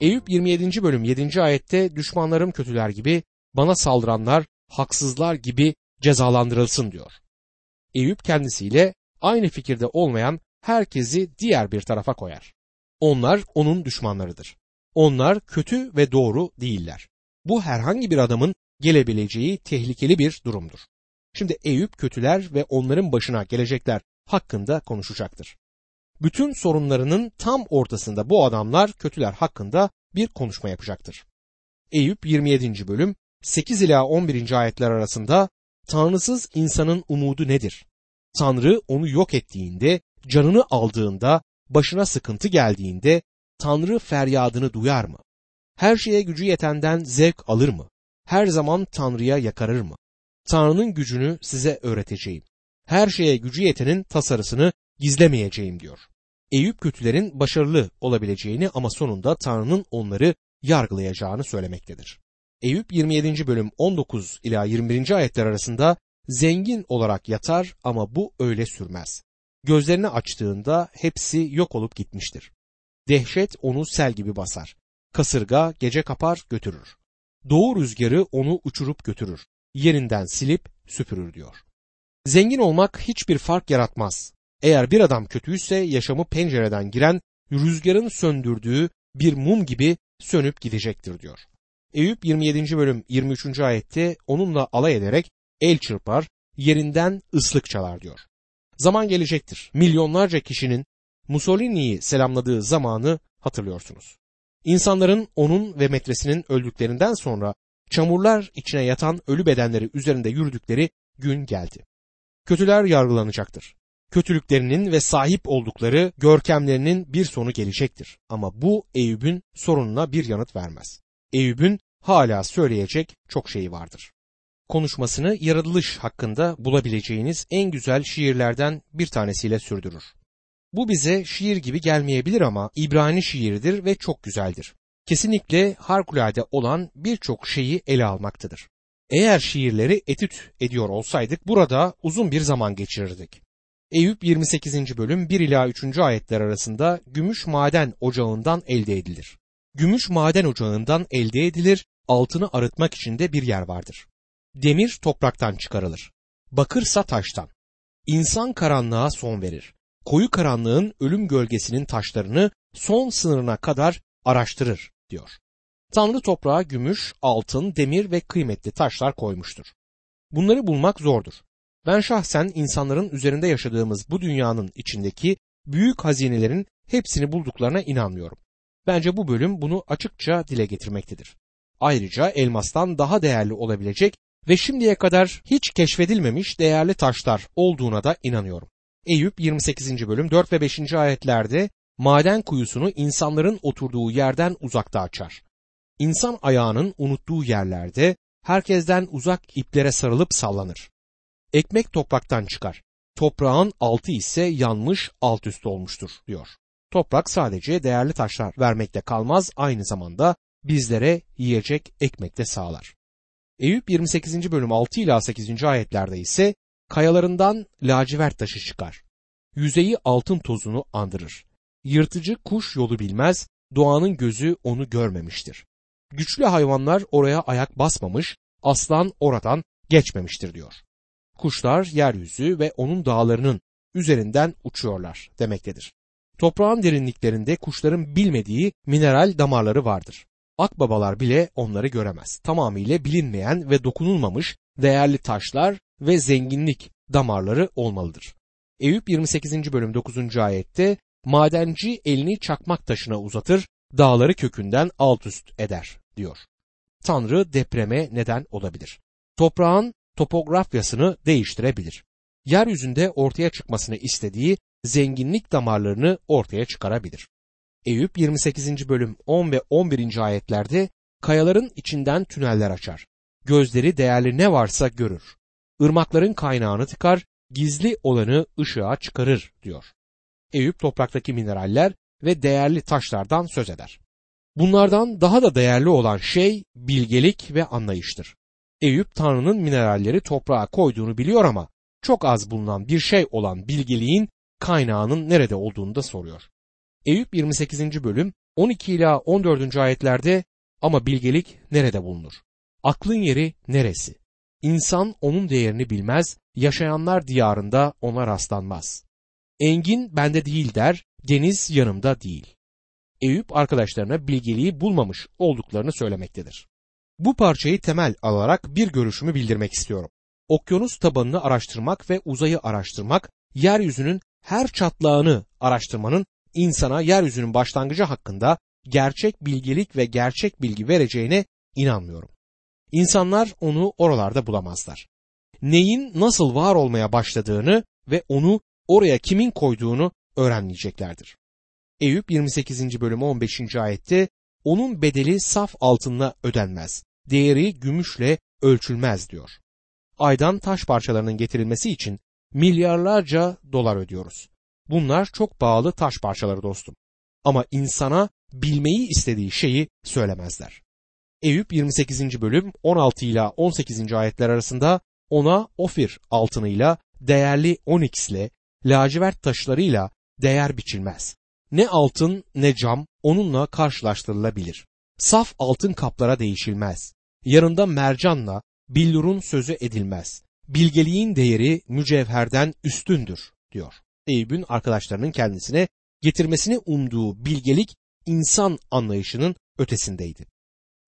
Eyüp 27. bölüm 7. ayette düşmanlarım kötüler gibi, bana saldıranlar haksızlar gibi cezalandırılsın diyor. Eyüp kendisiyle aynı fikirde olmayan herkesi diğer bir tarafa koyar. Onlar onun düşmanlarıdır. Onlar kötü ve doğru değiller. Bu herhangi bir adamın gelebileceği tehlikeli bir durumdur. Şimdi Eyüp kötüler ve onların başına gelecekler hakkında konuşacaktır. Bütün sorunlarının tam ortasında bu adamlar kötüler hakkında bir konuşma yapacaktır. Eyüp 27. bölüm 8 ila 11. ayetler arasında Tanrısız insanın umudu nedir? Tanrı onu yok ettiğinde, canını aldığında, başına sıkıntı geldiğinde Tanrı feryadını duyar mı? Her şeye gücü yetenden zevk alır mı? Her zaman Tanrı'ya yakarır mı? Tanrı'nın gücünü size öğreteceğim. Her şeye gücü yetenin tasarısını gizlemeyeceğim diyor. Eyüp kötülerin başarılı olabileceğini ama sonunda Tanrı'nın onları yargılayacağını söylemektedir. Eyüp 27. bölüm 19 ila 21. ayetler arasında zengin olarak yatar ama bu öyle sürmez. Gözlerini açtığında hepsi yok olup gitmiştir. Dehşet onu sel gibi basar. Kasırga gece kapar götürür. Doğu rüzgarı onu uçurup götürür. Yerinden silip süpürür diyor. Zengin olmak hiçbir fark yaratmaz. Eğer bir adam kötüyse yaşamı pencereden giren rüzgarın söndürdüğü bir mum gibi sönüp gidecektir diyor. Eyüp 27. bölüm 23. ayette onunla alay ederek el çırpar, yerinden ıslık çalar diyor. Zaman gelecektir. Milyonlarca kişinin Mussolini'yi selamladığı zamanı hatırlıyorsunuz. İnsanların onun ve metresinin öldüklerinden sonra çamurlar içine yatan ölü bedenleri üzerinde yürüdükleri gün geldi. Kötüler yargılanacaktır. Kötülüklerinin ve sahip oldukları görkemlerinin bir sonu gelecektir. Ama bu Eyüp'ün sorununa bir yanıt vermez. Eyüp'ün hala söyleyecek çok şeyi vardır. Konuşmasını yaratılış hakkında bulabileceğiniz en güzel şiirlerden bir tanesiyle sürdürür. Bu bize şiir gibi gelmeyebilir ama İbrani şiiridir ve çok güzeldir. Kesinlikle harikulade olan birçok şeyi ele almaktadır. Eğer şiirleri etüt ediyor olsaydık burada uzun bir zaman geçirirdik. Eyüp 28. bölüm 1 ila 3. ayetler arasında gümüş maden ocağından elde edilir. Gümüş maden ocağından elde edilir, altını arıtmak için de bir yer vardır. Demir topraktan çıkarılır. Bakırsa taştan. İnsan karanlığa son verir. Koyu karanlığın ölüm gölgesinin taşlarını son sınırına kadar araştırır diyor. Tanrı toprağa gümüş, altın, demir ve kıymetli taşlar koymuştur. Bunları bulmak zordur. Ben şahsen insanların üzerinde yaşadığımız bu dünyanın içindeki büyük hazinelerin hepsini bulduklarına inanmıyorum. Bence bu bölüm bunu açıkça dile getirmektedir. Ayrıca elmastan daha değerli olabilecek ve şimdiye kadar hiç keşfedilmemiş değerli taşlar olduğuna da inanıyorum. Eyüp 28. bölüm 4 ve 5. ayetlerde maden kuyusunu insanların oturduğu yerden uzakta açar. İnsan ayağının unuttuğu yerlerde herkesten uzak iplere sarılıp sallanır. Ekmek topraktan çıkar. Toprağın altı ise yanmış alt üst olmuştur diyor. Toprak sadece değerli taşlar vermekte kalmaz aynı zamanda bizlere yiyecek ekmek de sağlar. Eyüp 28. bölüm 6 ila 8. ayetlerde ise kayalarından lacivert taşı çıkar. Yüzeyi altın tozunu andırır. Yırtıcı kuş yolu bilmez, doğanın gözü onu görmemiştir. Güçlü hayvanlar oraya ayak basmamış, aslan oradan geçmemiştir diyor. Kuşlar yeryüzü ve onun dağlarının üzerinden uçuyorlar demektedir. Toprağın derinliklerinde kuşların bilmediği mineral damarları vardır. Akbabalar bile onları göremez. Tamamıyla bilinmeyen ve dokunulmamış değerli taşlar ve zenginlik damarları olmalıdır. Eyüp 28. bölüm 9. ayette madenci elini çakmak taşına uzatır, dağları kökünden alt üst eder diyor. Tanrı depreme neden olabilir. Toprağın topografyasını değiştirebilir. Yeryüzünde ortaya çıkmasını istediği zenginlik damarlarını ortaya çıkarabilir. Eyüp 28. bölüm 10 ve 11. ayetlerde kayaların içinden tüneller açar. Gözleri değerli ne varsa görür. Irmakların kaynağını tıkar, gizli olanı ışığa çıkarır diyor. Eyüp topraktaki mineraller ve değerli taşlardan söz eder. Bunlardan daha da değerli olan şey bilgelik ve anlayıştır. Eyüp Tanrı'nın mineralleri toprağa koyduğunu biliyor ama çok az bulunan bir şey olan bilgeliğin kaynağının nerede olduğunu da soruyor. Eyüp 28. bölüm 12 ila 14. ayetlerde ama bilgelik nerede bulunur? Aklın yeri neresi? İnsan onun değerini bilmez, yaşayanlar diyarında ona rastlanmaz. Engin bende değil der, deniz yanımda değil. Eyüp arkadaşlarına bilgeliği bulmamış olduklarını söylemektedir. Bu parçayı temel alarak bir görüşümü bildirmek istiyorum. Okyanus tabanını araştırmak ve uzayı araştırmak, yeryüzünün her çatlağını araştırmanın insana yeryüzünün başlangıcı hakkında gerçek bilgelik ve gerçek bilgi vereceğine inanmıyorum. İnsanlar onu oralarda bulamazlar. Neyin nasıl var olmaya başladığını ve onu oraya kimin koyduğunu öğrenmeyeceklerdir. Eyüp 28. bölümü 15. ayette onun bedeli saf altınla ödenmez, değeri gümüşle ölçülmez diyor. Aydan taş parçalarının getirilmesi için milyarlarca dolar ödüyoruz. Bunlar çok pahalı taş parçaları dostum. Ama insana bilmeyi istediği şeyi söylemezler. Eyüp 28. bölüm 16 ile 18. ayetler arasında ona Ofir altınıyla, değerli oniksle, lacivert taşlarıyla değer biçilmez. Ne altın ne cam onunla karşılaştırılabilir. Saf altın kaplara değişilmez. Yarında mercanla billurun sözü edilmez. Bilgeliğin değeri mücevherden üstündür diyor. Eyüp'ün arkadaşlarının kendisine getirmesini umduğu bilgelik insan anlayışının ötesindeydi.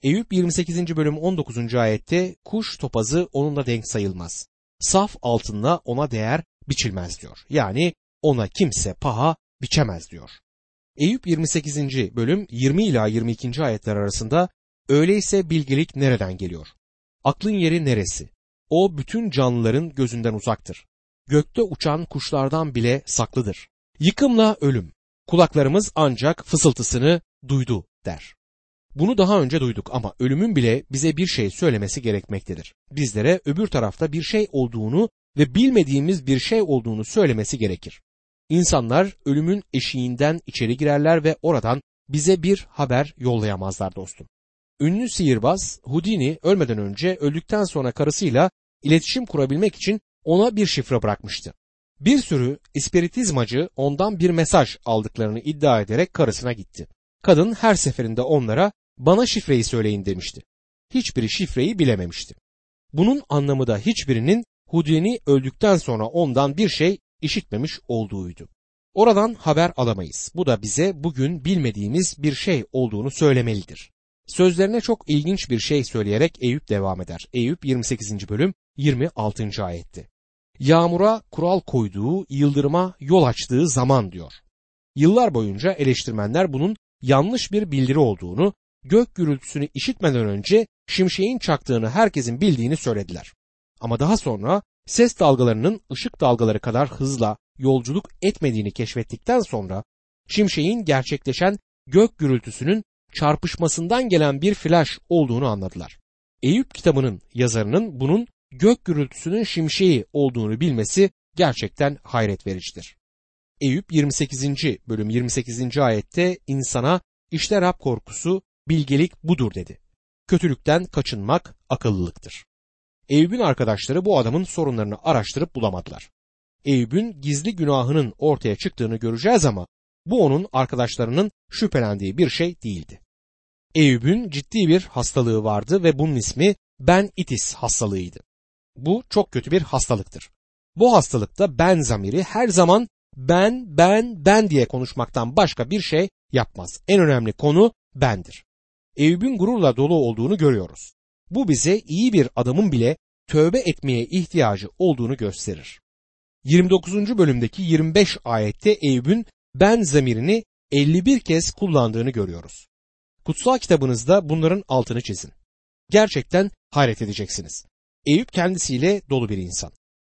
Eyüp 28. bölüm 19. ayette kuş topazı onunla denk sayılmaz. Saf altınla ona değer biçilmez diyor. Yani ona kimse paha biçemez diyor. Eyüp 28. bölüm 20 ila 22. ayetler arasında öyleyse bilgelik nereden geliyor? Aklın yeri neresi? O bütün canlıların gözünden uzaktır. Gökte uçan kuşlardan bile saklıdır. Yıkımla ölüm. Kulaklarımız ancak fısıltısını duydu der. Bunu daha önce duyduk ama ölümün bile bize bir şey söylemesi gerekmektedir. Bizlere öbür tarafta bir şey olduğunu ve bilmediğimiz bir şey olduğunu söylemesi gerekir. İnsanlar ölümün eşiğinden içeri girerler ve oradan bize bir haber yollayamazlar dostum. Ünlü sihirbaz Houdini ölmeden önce öldükten sonra karısıyla iletişim kurabilmek için ona bir şifre bırakmıştı. Bir sürü ispiritizmacı ondan bir mesaj aldıklarını iddia ederek karısına gitti. Kadın her seferinde onlara bana şifreyi söyleyin demişti. Hiçbiri şifreyi bilememişti. Bunun anlamı da hiçbirinin Houdini öldükten sonra ondan bir şey işitmemiş olduğuydu. Oradan haber alamayız. Bu da bize bugün bilmediğimiz bir şey olduğunu söylemelidir. Sözlerine çok ilginç bir şey söyleyerek Eyüp devam eder. Eyüp 28. bölüm 26. ayette. Yağmura kural koyduğu, yıldırıma yol açtığı zaman diyor. Yıllar boyunca eleştirmenler bunun yanlış bir bildiri olduğunu, gök gürültüsünü işitmeden önce şimşeğin çaktığını herkesin bildiğini söylediler. Ama daha sonra ses dalgalarının ışık dalgaları kadar hızla yolculuk etmediğini keşfettikten sonra şimşeğin gerçekleşen gök gürültüsünün çarpışmasından gelen bir flash olduğunu anladılar. Eyüp kitabının yazarının bunun gök gürültüsünün şimşeği olduğunu bilmesi gerçekten hayret vericidir. Eyüp 28. bölüm 28. ayette insana işte Rab korkusu, bilgelik budur dedi. Kötülükten kaçınmak akıllılıktır. Eyüp'ün arkadaşları bu adamın sorunlarını araştırıp bulamadılar. Eyüp'ün gizli günahının ortaya çıktığını göreceğiz ama bu onun arkadaşlarının şüphelendiği bir şey değildi. Eyüp'ün ciddi bir hastalığı vardı ve bunun ismi ben itis hastalığıydı. Bu çok kötü bir hastalıktır. Bu hastalıkta ben zamiri her zaman ben, ben, ben diye konuşmaktan başka bir şey yapmaz. En önemli konu bendir. Eyüp'ün gururla dolu olduğunu görüyoruz. Bu bize iyi bir adamın bile tövbe etmeye ihtiyacı olduğunu gösterir. 29. bölümdeki 25 ayette Eyüp'ün ben zamirini 51 kez kullandığını görüyoruz. Kutsal kitabınızda bunların altını çizin. Gerçekten hayret edeceksiniz. Eyüp kendisiyle dolu bir insan.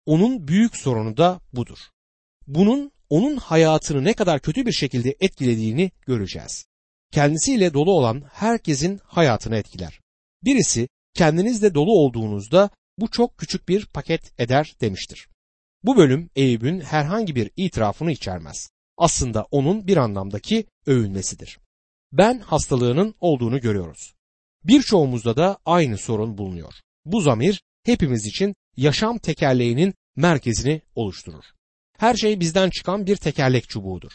Onun büyük sorunu da budur. Bunun onun hayatını ne kadar kötü bir şekilde etkilediğini göreceğiz. Kendisiyle dolu olan herkesin hayatını etkiler. Birisi kendinizle dolu olduğunuzda bu çok küçük bir paket eder demiştir. Bu bölüm Eyüp'ün herhangi bir itirafını içermez. Aslında onun bir anlamdaki övünmesidir. Ben hastalığının olduğunu görüyoruz. Birçoğumuzda da aynı sorun bulunuyor. Bu zamir hepimiz için yaşam tekerleğinin merkezini oluşturur. Her şey bizden çıkan bir tekerlek çubuğudur.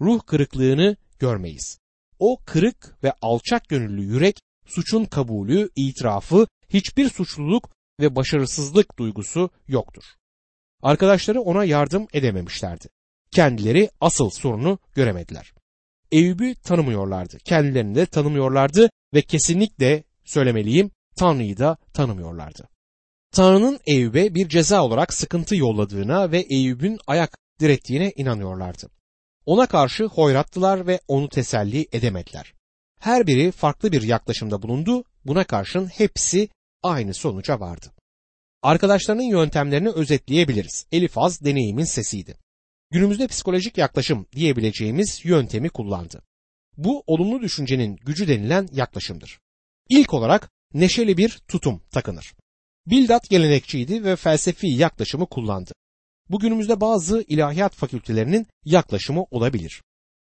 Ruh kırıklığını görmeyiz. O kırık ve alçak gönüllü yürek suçun kabulü, itirafı, hiçbir suçluluk ve başarısızlık duygusu yoktur. Arkadaşları ona yardım edememişlerdi. Kendileri asıl sorunu göremediler. Eyüp'ü tanımıyorlardı. Kendilerini de tanımıyorlardı ve kesinlikle söylemeliyim Tanrı'yı da tanımıyorlardı. Tanrı'nın Eyüp'e bir ceza olarak sıkıntı yolladığına ve Eyüp'ün ayak direttiğine inanıyorlardı. Ona karşı hoyrattılar ve onu teselli edemediler. Her biri farklı bir yaklaşımda bulundu, buna karşın hepsi aynı sonuca vardı. Arkadaşlarının yöntemlerini özetleyebiliriz. Elifaz deneyimin sesiydi. Günümüzde psikolojik yaklaşım diyebileceğimiz yöntemi kullandı. Bu olumlu düşüncenin gücü denilen yaklaşımdır. İlk olarak neşeli bir tutum takınır. Bildat gelenekçiydi ve felsefi yaklaşımı kullandı. Bugünümüzde bazı ilahiyat fakültelerinin yaklaşımı olabilir.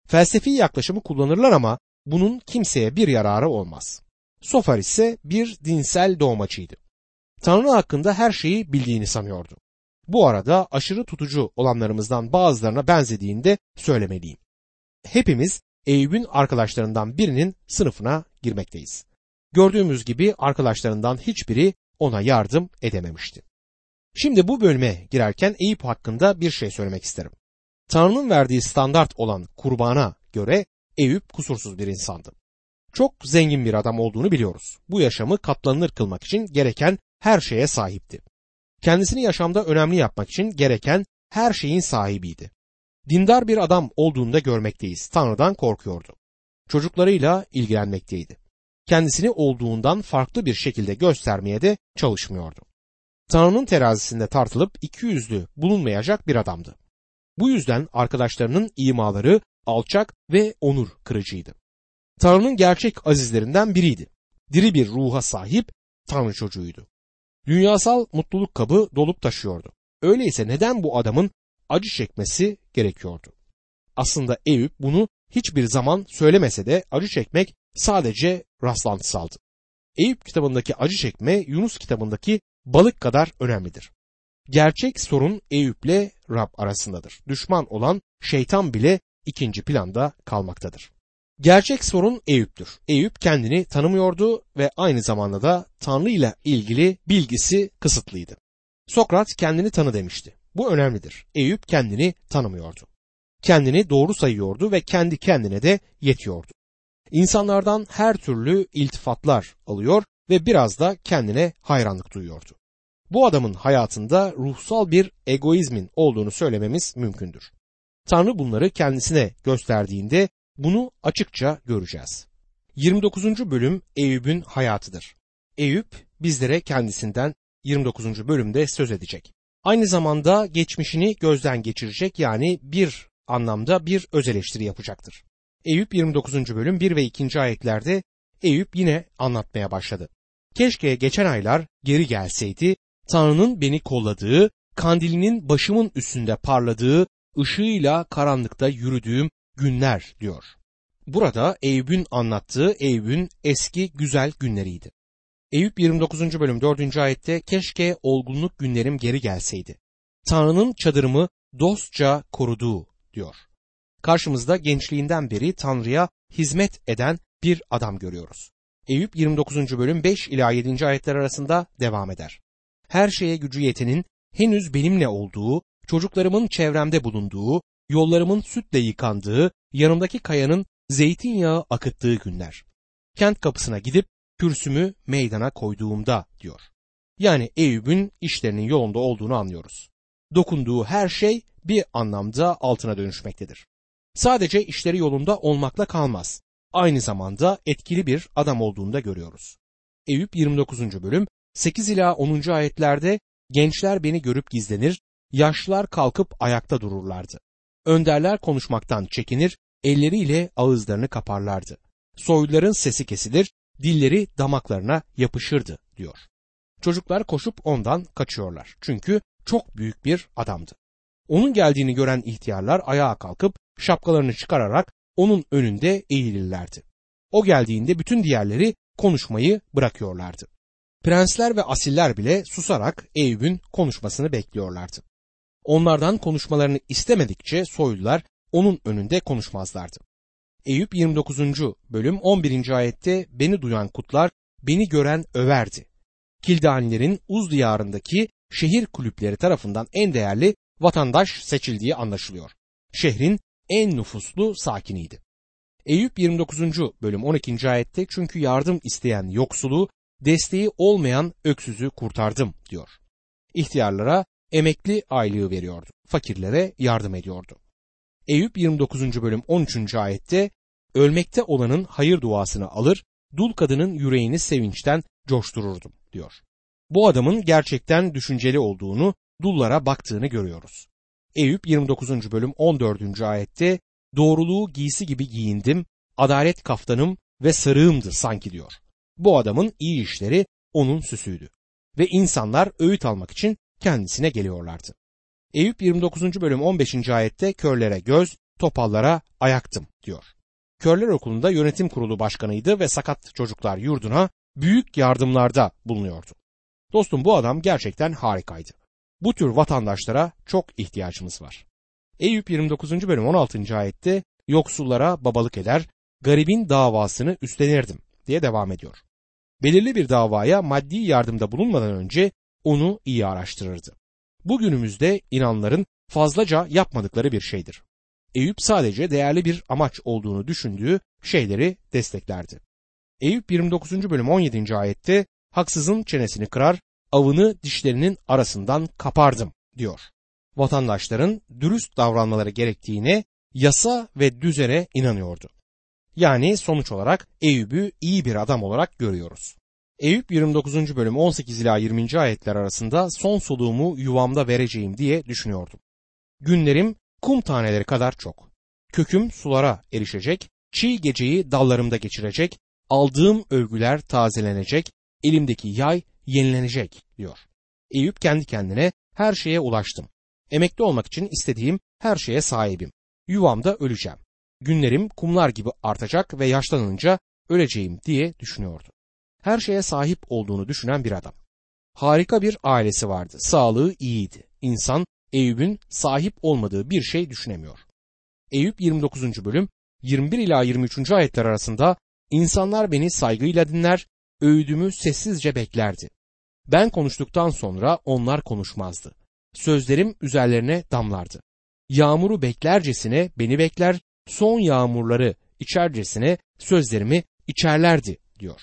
Felsefi yaklaşımı kullanırlar ama bunun kimseye bir yararı olmaz. Sofar ise bir dinsel doğmacıydı. Tanrı hakkında her şeyi bildiğini sanıyordu. Bu arada aşırı tutucu olanlarımızdan bazılarına benzediğinde söylemeliyim. Hepimiz Eyüp'ün arkadaşlarından birinin sınıfına girmekteyiz. Gördüğümüz gibi arkadaşlarından hiçbiri ona yardım edememişti. Şimdi bu bölüme girerken Eyüp hakkında bir şey söylemek isterim. Tanrı'nın verdiği standart olan kurbana göre Eyüp kusursuz bir insandı. Çok zengin bir adam olduğunu biliyoruz. Bu yaşamı katlanılır kılmak için gereken her şeye sahipti. Kendisini yaşamda önemli yapmak için gereken her şeyin sahibiydi. Dindar bir adam olduğunu da görmekteyiz. Tanrı'dan korkuyordu. Çocuklarıyla ilgilenmekteydi. Kendisini olduğundan farklı bir şekilde göstermeye de çalışmıyordu. Tanrı'nın terazisinde tartılıp iki yüzlü bulunmayacak bir adamdı. Bu yüzden arkadaşlarının imaları alçak ve onur kırıcıydı. Tanrı'nın gerçek azizlerinden biriydi. Diri bir ruha sahip Tanrı çocuğuydu. Dünyasal mutluluk kabı dolup taşıyordu. Öyleyse neden bu adamın acı çekmesi gerekiyordu? Aslında Eyüp bunu hiçbir zaman söylemese de acı çekmek sadece rastlantısaldı. Eyüp kitabındaki acı çekme Yunus kitabındaki balık kadar önemlidir. Gerçek sorun Eyüp'le Rab arasındadır. Düşman olan şeytan bile ikinci planda kalmaktadır. Gerçek sorun Eyüp'tür. Eyüp kendini tanımıyordu ve aynı zamanda da Tanrı ile ilgili bilgisi kısıtlıydı. Sokrat kendini tanı demişti. Bu önemlidir. Eyüp kendini tanımıyordu. Kendini doğru sayıyordu ve kendi kendine de yetiyordu. İnsanlardan her türlü iltifatlar alıyor ve biraz da kendine hayranlık duyuyordu. Bu adamın hayatında ruhsal bir egoizmin olduğunu söylememiz mümkündür. Tanrı bunları kendisine gösterdiğinde bunu açıkça göreceğiz. 29. bölüm Eyüp'ün hayatıdır. Eyüp bizlere kendisinden 29. bölümde söz edecek. Aynı zamanda geçmişini gözden geçirecek yani bir anlamda bir öz eleştiri yapacaktır. Eyüp 29. bölüm 1 ve 2. ayetlerde Eyüp yine anlatmaya başladı. Keşke geçen aylar geri gelseydi, Tanrı'nın beni kolladığı, kandilinin başımın üstünde parladığı, ışığıyla karanlıkta yürüdüğüm günler diyor. Burada Eyüp'ün anlattığı Eyüp'ün eski güzel günleriydi. Eyüp 29. bölüm 4. ayette keşke olgunluk günlerim geri gelseydi. Tanrı'nın çadırımı dostça koruduğu diyor. Karşımızda gençliğinden beri Tanrı'ya hizmet eden bir adam görüyoruz. Eyüp 29. bölüm 5 ila 7. ayetler arasında devam eder. Her şeye gücü yetenin henüz benimle olduğu, çocuklarımın çevremde bulunduğu, yollarımın sütle yıkandığı, yanımdaki kayanın zeytinyağı akıttığı günler. Kent kapısına gidip kürsümü meydana koyduğumda diyor. Yani Eyüp'ün işlerinin yolunda olduğunu anlıyoruz. Dokunduğu her şey bir anlamda altına dönüşmektedir. Sadece işleri yolunda olmakla kalmaz. Aynı zamanda etkili bir adam olduğunu da görüyoruz. Eyüp 29. bölüm 8 ila 10. ayetlerde gençler beni görüp gizlenir, yaşlılar kalkıp ayakta dururlardı. Önderler konuşmaktan çekinir, elleriyle ağızlarını kaparlardı. Soyluların sesi kesilir, dilleri damaklarına yapışırdı diyor. Çocuklar koşup ondan kaçıyorlar. Çünkü çok büyük bir adamdı. Onun geldiğini gören ihtiyarlar ayağa kalkıp şapkalarını çıkararak onun önünde eğilirlerdi. O geldiğinde bütün diğerleri konuşmayı bırakıyorlardı. Prensler ve asiller bile susarak Eyüp'ün konuşmasını bekliyorlardı. Onlardan konuşmalarını istemedikçe soylular onun önünde konuşmazlardı. Eyüp 29. bölüm 11. ayette beni duyan kutlar, beni gören överdi. Kildanilerin Uz diyarındaki şehir kulüpleri tarafından en değerli vatandaş seçildiği anlaşılıyor. Şehrin en nüfuslu sakiniydi. Eyüp 29. bölüm 12. ayette çünkü yardım isteyen yoksulu, desteği olmayan öksüzü kurtardım diyor. İhtiyarlara emekli aylığı veriyordu. Fakirlere yardım ediyordu. Eyüp 29. bölüm 13. ayette ölmekte olanın hayır duasını alır, dul kadının yüreğini sevinçten coştururdum diyor. Bu adamın gerçekten düşünceli olduğunu, dullara baktığını görüyoruz. Eyüp 29. bölüm 14. ayette doğruluğu giysi gibi giyindim, adalet kaftanım ve sarığımdı sanki diyor. Bu adamın iyi işleri onun süsüydü. Ve insanlar öğüt almak için kendisine geliyorlardı. Eyüp 29. bölüm 15. ayette körlere göz, topallara ayaktım diyor. Körler Okulu'nda yönetim kurulu başkanıydı ve sakat çocuklar yurduna büyük yardımlarda bulunuyordu. Dostum bu adam gerçekten harikaydı. Bu tür vatandaşlara çok ihtiyacımız var. Eyüp 29. bölüm 16. ayette yoksullara babalık eder, garibin davasını üstlenirdim diye devam ediyor. Belirli bir davaya maddi yardımda bulunmadan önce onu iyi araştırırdı. Bugünümüzde inanların fazlaca yapmadıkları bir şeydir. Eyüp sadece değerli bir amaç olduğunu düşündüğü şeyleri desteklerdi. Eyüp 29. bölüm 17. ayette haksızın çenesini kırar, avını dişlerinin arasından kapardım diyor. Vatandaşların dürüst davranmaları gerektiğine, yasa ve düzene inanıyordu. Yani sonuç olarak Eyüp'ü iyi bir adam olarak görüyoruz. Eyüp 29. bölüm 18 ila 20. ayetler arasında son soluğumu yuvamda vereceğim diye düşünüyordum. Günlerim kum taneleri kadar çok. Köküm sulara erişecek, çiğ geceyi dallarımda geçirecek, aldığım övgüler tazelenecek, elimdeki yay yenilenecek diyor. Eyüp kendi kendine her şeye ulaştım. Emekli olmak için istediğim her şeye sahibim. Yuvamda öleceğim. Günlerim kumlar gibi artacak ve yaşlanınca öleceğim diye düşünüyordu. Her şeye sahip olduğunu düşünen bir adam. Harika bir ailesi vardı. Sağlığı iyiydi. İnsan Eyüp'ün sahip olmadığı bir şey düşünemiyor. Eyüp 29. bölüm 21 ila 23. ayetler arasında insanlar beni saygıyla dinler, öğüdümü sessizce beklerdi. Ben konuştuktan sonra onlar konuşmazdı. Sözlerim üzerlerine damlardı. Yağmuru beklercesine beni bekler, son yağmurları içercesine sözlerimi içerlerdi diyor.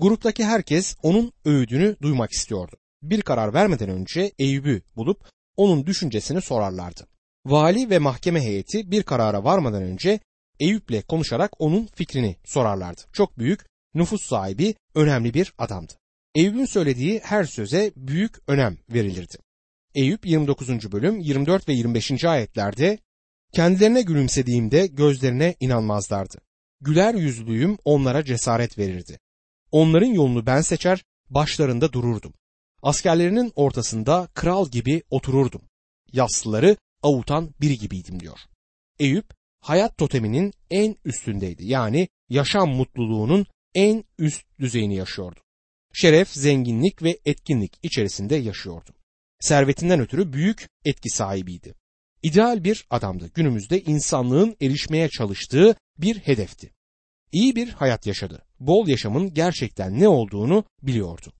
Gruptaki herkes onun öğüdünü duymak istiyordu. Bir karar vermeden önce Eyüp'ü bulup onun düşüncesini sorarlardı. Vali ve mahkeme heyeti bir karara varmadan önce Eyüp'le konuşarak onun fikrini sorarlardı. Çok büyük, nüfus sahibi, önemli bir adamdı. Eyüp'ün söylediği her söze büyük önem verilirdi. Eyüp 29. bölüm 24 ve 25. ayetlerde kendilerine gülümsediğimde gözlerine inanmazlardı. Güler yüzlüyüm onlara cesaret verirdi. Onların yolunu ben seçer, başlarında dururdum. Askerlerinin ortasında kral gibi otururdum. Yaslıları avutan biri gibiydim diyor. Eyüp hayat toteminin en üstündeydi. Yani yaşam mutluluğunun en üst düzeyini yaşıyordu. Şeref, zenginlik ve etkinlik içerisinde yaşıyordu. Servetinden ötürü büyük etki sahibiydi. İdeal bir adamdı. Günümüzde insanlığın erişmeye çalıştığı bir hedefti. İyi bir hayat yaşadı. Bol yaşamın gerçekten ne olduğunu biliyordu.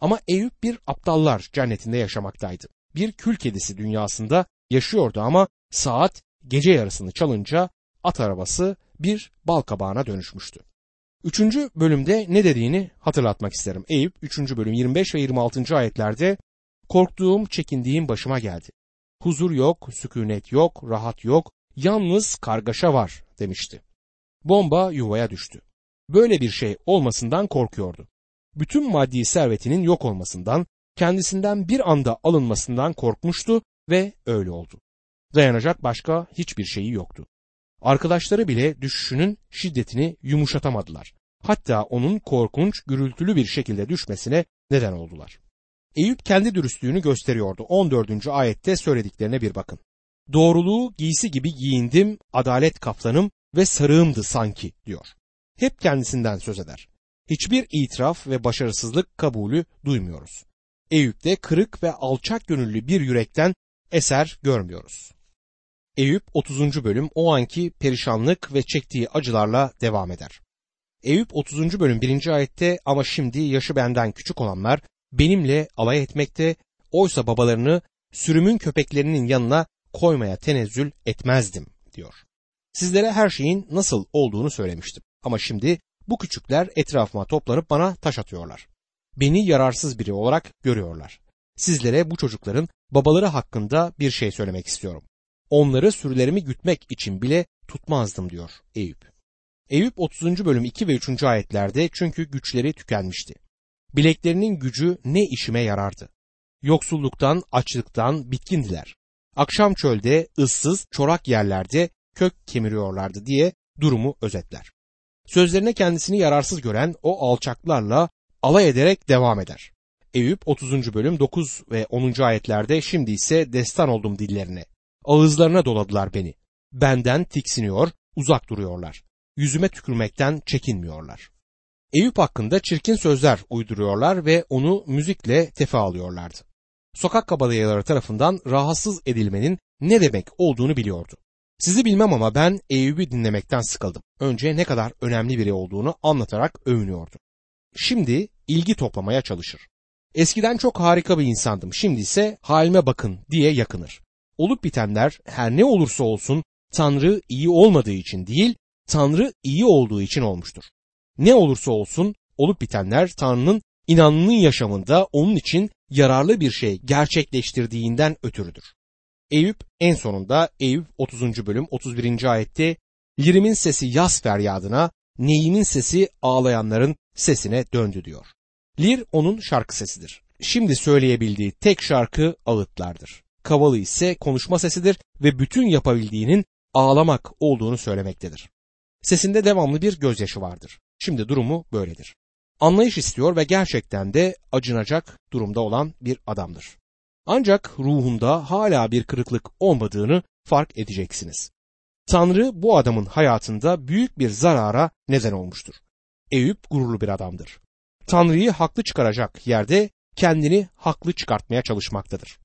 Ama Eyüp bir aptallar cennetinde yaşamaktaydı. Bir kül kedisi dünyasında yaşıyordu ama saat gece yarısını çalınca at arabası bir bal kabağına dönüşmüştü. Üçüncü bölümde ne dediğini hatırlatmak isterim. Eyüp 3. bölüm 25 ve 26. ayetlerde korktuğum, çekindiğim başıma geldi. Huzur yok, sükunet yok, rahat yok, yalnız kargaşa var demişti. Bomba yuvaya düştü. Böyle bir şey olmasından korkuyordu. Bütün maddi servetinin yok olmasından, kendisinden bir anda alınmasından korkmuştu ve öyle oldu. Dayanacak başka hiçbir şeyi yoktu. Arkadaşları bile düşüşünün şiddetini yumuşatamadılar. Hatta onun korkunç, gürültülü bir şekilde düşmesine neden oldular. Eyüp kendi dürüstlüğünü gösteriyordu. 14. ayette söylediklerine bir bakın. Doğruluğu giysi gibi giyindim, adalet kaftanım ve sarığımdı sanki diyor. Hep kendisinden söz eder. Hiçbir itiraf ve başarısızlık kabulü duymuyoruz. Eyüp'te kırık ve alçak gönüllü bir yürekten eser görmüyoruz. Eyüp 30. bölüm o anki perişanlık ve çektiği acılarla devam eder. Eyüp 30. bölüm 1. ayette ama şimdi yaşı benden küçük olanlar benimle alay etmekte oysa babalarını sürümün köpeklerinin yanına koymaya tenezzül etmezdim diyor. Sizlere her şeyin nasıl olduğunu söylemiştim ama şimdi bu küçükler etrafıma toplanıp bana taş atıyorlar. Beni yararsız biri olarak görüyorlar. Sizlere bu çocukların babaları hakkında bir şey söylemek istiyorum. Onları sürülerimi gütmek için bile tutmazdım diyor Eyüp. Eyüp 30. bölüm 2 ve 3. ayetlerde çünkü güçleri tükenmişti. Bileklerinin gücü ne işime yarardı? Yoksulluktan, açlıktan bitkindiler. Akşam çölde, ıssız, çorak yerlerde kök kemiriyorlardı diye durumu özetler. Sözlerine kendisini yararsız gören o alçaklarla alay ederek devam eder. Eyüp 30. bölüm 9 ve 10. ayetlerde şimdi ise destan oldum dillerine. Ağızlarına doladılar beni. Benden tiksiniyor, uzak duruyorlar. Yüzüme tükürmekten çekinmiyorlar. Eyüp hakkında çirkin sözler uyduruyorlar ve onu müzikle tefe alıyorlardı. Sokak kabadayıları tarafından rahatsız edilmenin ne demek olduğunu biliyordu. Sizi bilmem ama ben Eyüp'ü dinlemekten sıkıldım. Önce ne kadar önemli biri olduğunu anlatarak övünüyordu. Şimdi ilgi toplamaya çalışır. Eskiden çok harika bir insandım. Şimdi ise halime bakın diye yakınır. Olup bitenler her ne olursa olsun Tanrı iyi olmadığı için değil, Tanrı iyi olduğu için olmuştur. Ne olursa olsun olup bitenler Tanrı'nın inanının yaşamında onun için yararlı bir şey gerçekleştirdiğinden ötürüdür. Eyüp en sonunda Eyüp 30. bölüm 31. ayette Lirimin sesi yaz feryadına, neyimin sesi ağlayanların sesine döndü diyor. Lir onun şarkı sesidir. Şimdi söyleyebildiği tek şarkı ağıtlardır. Kavalı ise konuşma sesidir ve bütün yapabildiğinin ağlamak olduğunu söylemektedir. Sesinde devamlı bir gözyaşı vardır. Şimdi durumu böyledir. Anlayış istiyor ve gerçekten de acınacak durumda olan bir adamdır. Ancak ruhunda hala bir kırıklık olmadığını fark edeceksiniz. Tanrı bu adamın hayatında büyük bir zarara neden olmuştur. Eyüp gururlu bir adamdır. Tanrı'yı haklı çıkaracak yerde kendini haklı çıkartmaya çalışmaktadır.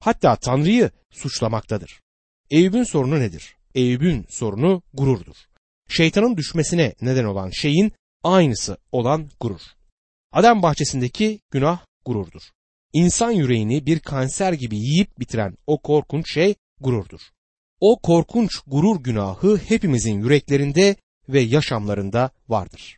Hatta Tanrı'yı suçlamaktadır. Eyüp'ün sorunu nedir? Eyüp'ün sorunu gururdur. Şeytanın düşmesine neden olan şeyin aynısı olan gurur. Adam bahçesindeki günah gururdur. İnsan yüreğini bir kanser gibi yiyip bitiren o korkunç şey gururdur. O korkunç gurur günahı hepimizin yüreklerinde ve yaşamlarında vardır.